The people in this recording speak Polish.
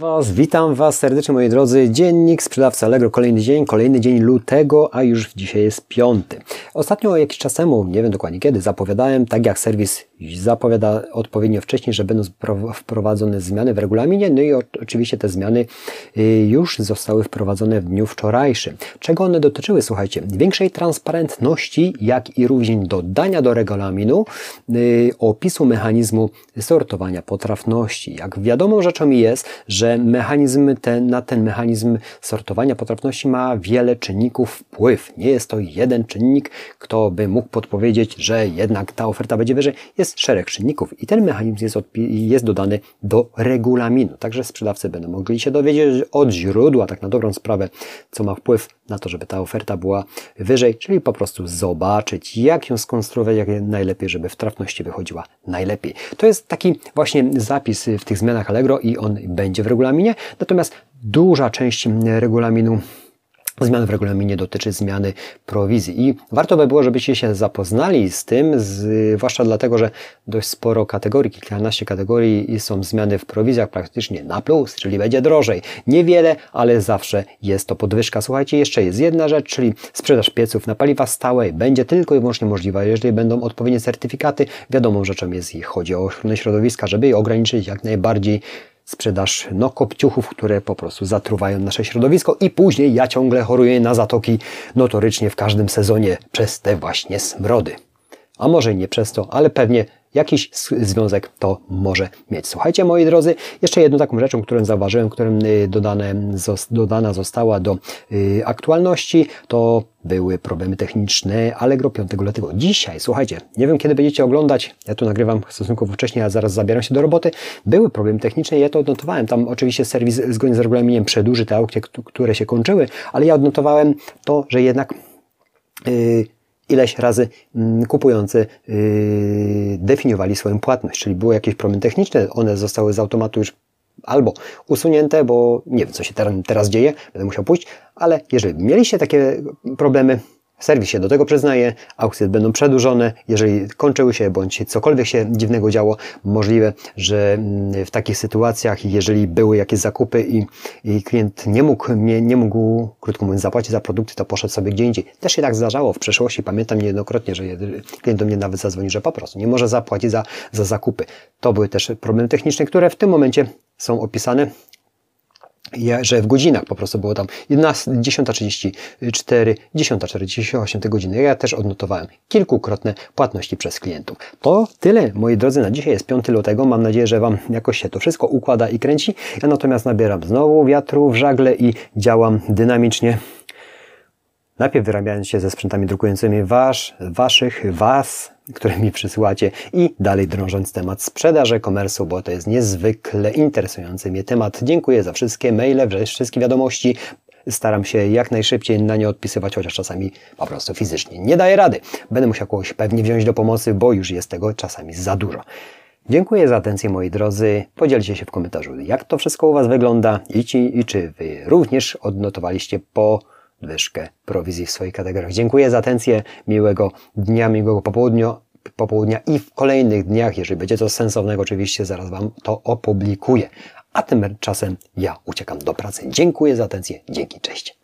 Was, witam Was serdecznie moi drodzy. Dziennik sprzedawca Allegro, kolejny dzień, kolejny dzień lutego, a już dzisiaj jest piąty. Ostatnio jakiś czas temu, nie wiem dokładnie kiedy, zapowiadałem, tak jak serwis zapowiada odpowiednio wcześniej, że będą wprowadzone zmiany w regulaminie, no i oczywiście te zmiany y, już zostały wprowadzone w dniu wczorajszym. Czego one dotyczyły? Słuchajcie, większej transparentności, jak i również dodania do regulaminu y, opisu mechanizmu sortowania potrafności. Jak wiadomą rzeczą jest, że mechanizm ten, na ten mechanizm sortowania potrafności ma wiele czynników wpływ. Nie jest to jeden czynnik, kto by mógł podpowiedzieć, że jednak ta oferta będzie wyżej. Jest szereg czynników i ten mechanizm jest, jest dodany do regulaminu. Także sprzedawcy będą mogli się dowiedzieć od źródła, tak na dobrą sprawę, co ma wpływ na to, żeby ta oferta była wyżej, czyli po prostu zobaczyć, jak ją skonstruować, jak najlepiej, żeby w trafności wychodziła najlepiej. To jest taki właśnie zapis w tych zmianach Allegro i on będzie w regulaminie, natomiast duża część regulaminu Zmian w regulaminie dotyczy zmiany prowizji i warto by było, żebyście się zapoznali z tym, zwłaszcza dlatego, że dość sporo kategorii, kilkanaście kategorii są zmiany w prowizjach praktycznie na plus, czyli będzie drożej. Niewiele, ale zawsze jest to podwyżka. Słuchajcie, jeszcze jest jedna rzecz, czyli sprzedaż pieców na paliwa stałe będzie tylko i wyłącznie możliwa, jeżeli będą odpowiednie certyfikaty. Wiadomą rzeczą jest, chodzi o ochronę środowiska, żeby je ograniczyć jak najbardziej sprzedaż no, kopciuchów, które po prostu zatruwają nasze środowisko i później ja ciągle choruję na zatoki notorycznie w każdym sezonie przez te właśnie smrody. A może nie przez to, ale pewnie jakiś związek to może mieć. Słuchajcie, moi drodzy, jeszcze jedną taką rzeczą, którą zauważyłem, którą y, dodane, dodana została do y, aktualności, to były problemy techniczne Allegro 5 lutego. Dzisiaj, słuchajcie, nie wiem kiedy będziecie oglądać, ja tu nagrywam stosunkowo wcześniej, a zaraz zabieram się do roboty. Były problemy techniczne, ja to odnotowałem. Tam oczywiście serwis zgodnie z regulaminem przedłuży te aukcje, które się kończyły, ale ja odnotowałem to, że jednak yy, ileś razy mm, kupujący yy, definiowali swoją płatność, czyli były jakieś problemy techniczne, one zostały z automatu już albo usunięte, bo nie wiem, co się teraz dzieje, będę musiał pójść, ale jeżeli mieliście takie problemy, Serwis się do tego przyznaje, aukcje będą przedłużone, jeżeli kończyły się bądź cokolwiek się dziwnego działo, możliwe, że mm, w takich sytuacjach, jeżeli były jakieś zakupy i, i klient nie mógł, nie, nie mógł, krótko mówiąc, zapłacić za produkty, to poszedł sobie gdzie indziej. Też się tak zdarzało w przeszłości. Pamiętam niejednokrotnie, że klient do mnie nawet zadzwonił, że po prostu nie może zapłacić za, za zakupy. To były też problemy techniczne, które w tym momencie są opisane że w godzinach po prostu było tam 10.34, 10.48 te godziny. Ja też odnotowałem kilkukrotne płatności przez klientów. To tyle, moi drodzy, na dzisiaj jest 5 lutego. Mam nadzieję, że Wam jakoś się to wszystko układa i kręci. Ja natomiast nabieram znowu wiatru w żagle i działam dynamicznie. Najpierw wyrabiając się ze sprzętami drukującymi wasz, waszych, was, które mi przysyłacie i dalej drążąc temat sprzedaży, komersu, bo to jest niezwykle interesujący mnie temat. Dziękuję za wszystkie maile, wszystkie wiadomości. Staram się jak najszybciej na nie odpisywać, chociaż czasami po prostu fizycznie nie daję rady. Będę musiał kogoś pewnie wziąć do pomocy, bo już jest tego czasami za dużo. Dziękuję za atencję moi drodzy. Podzielcie się w komentarzu, jak to wszystko u Was wygląda i, ci, i czy Wy również odnotowaliście po podwyżkę prowizji w swoich kategoriach. Dziękuję za atencję, miłego dnia, miłego popołudnia, popołudnia i w kolejnych dniach, jeżeli będzie to sensownego, oczywiście zaraz Wam to opublikuję. A tymczasem ja uciekam do pracy. Dziękuję za atencję, dzięki, cześć.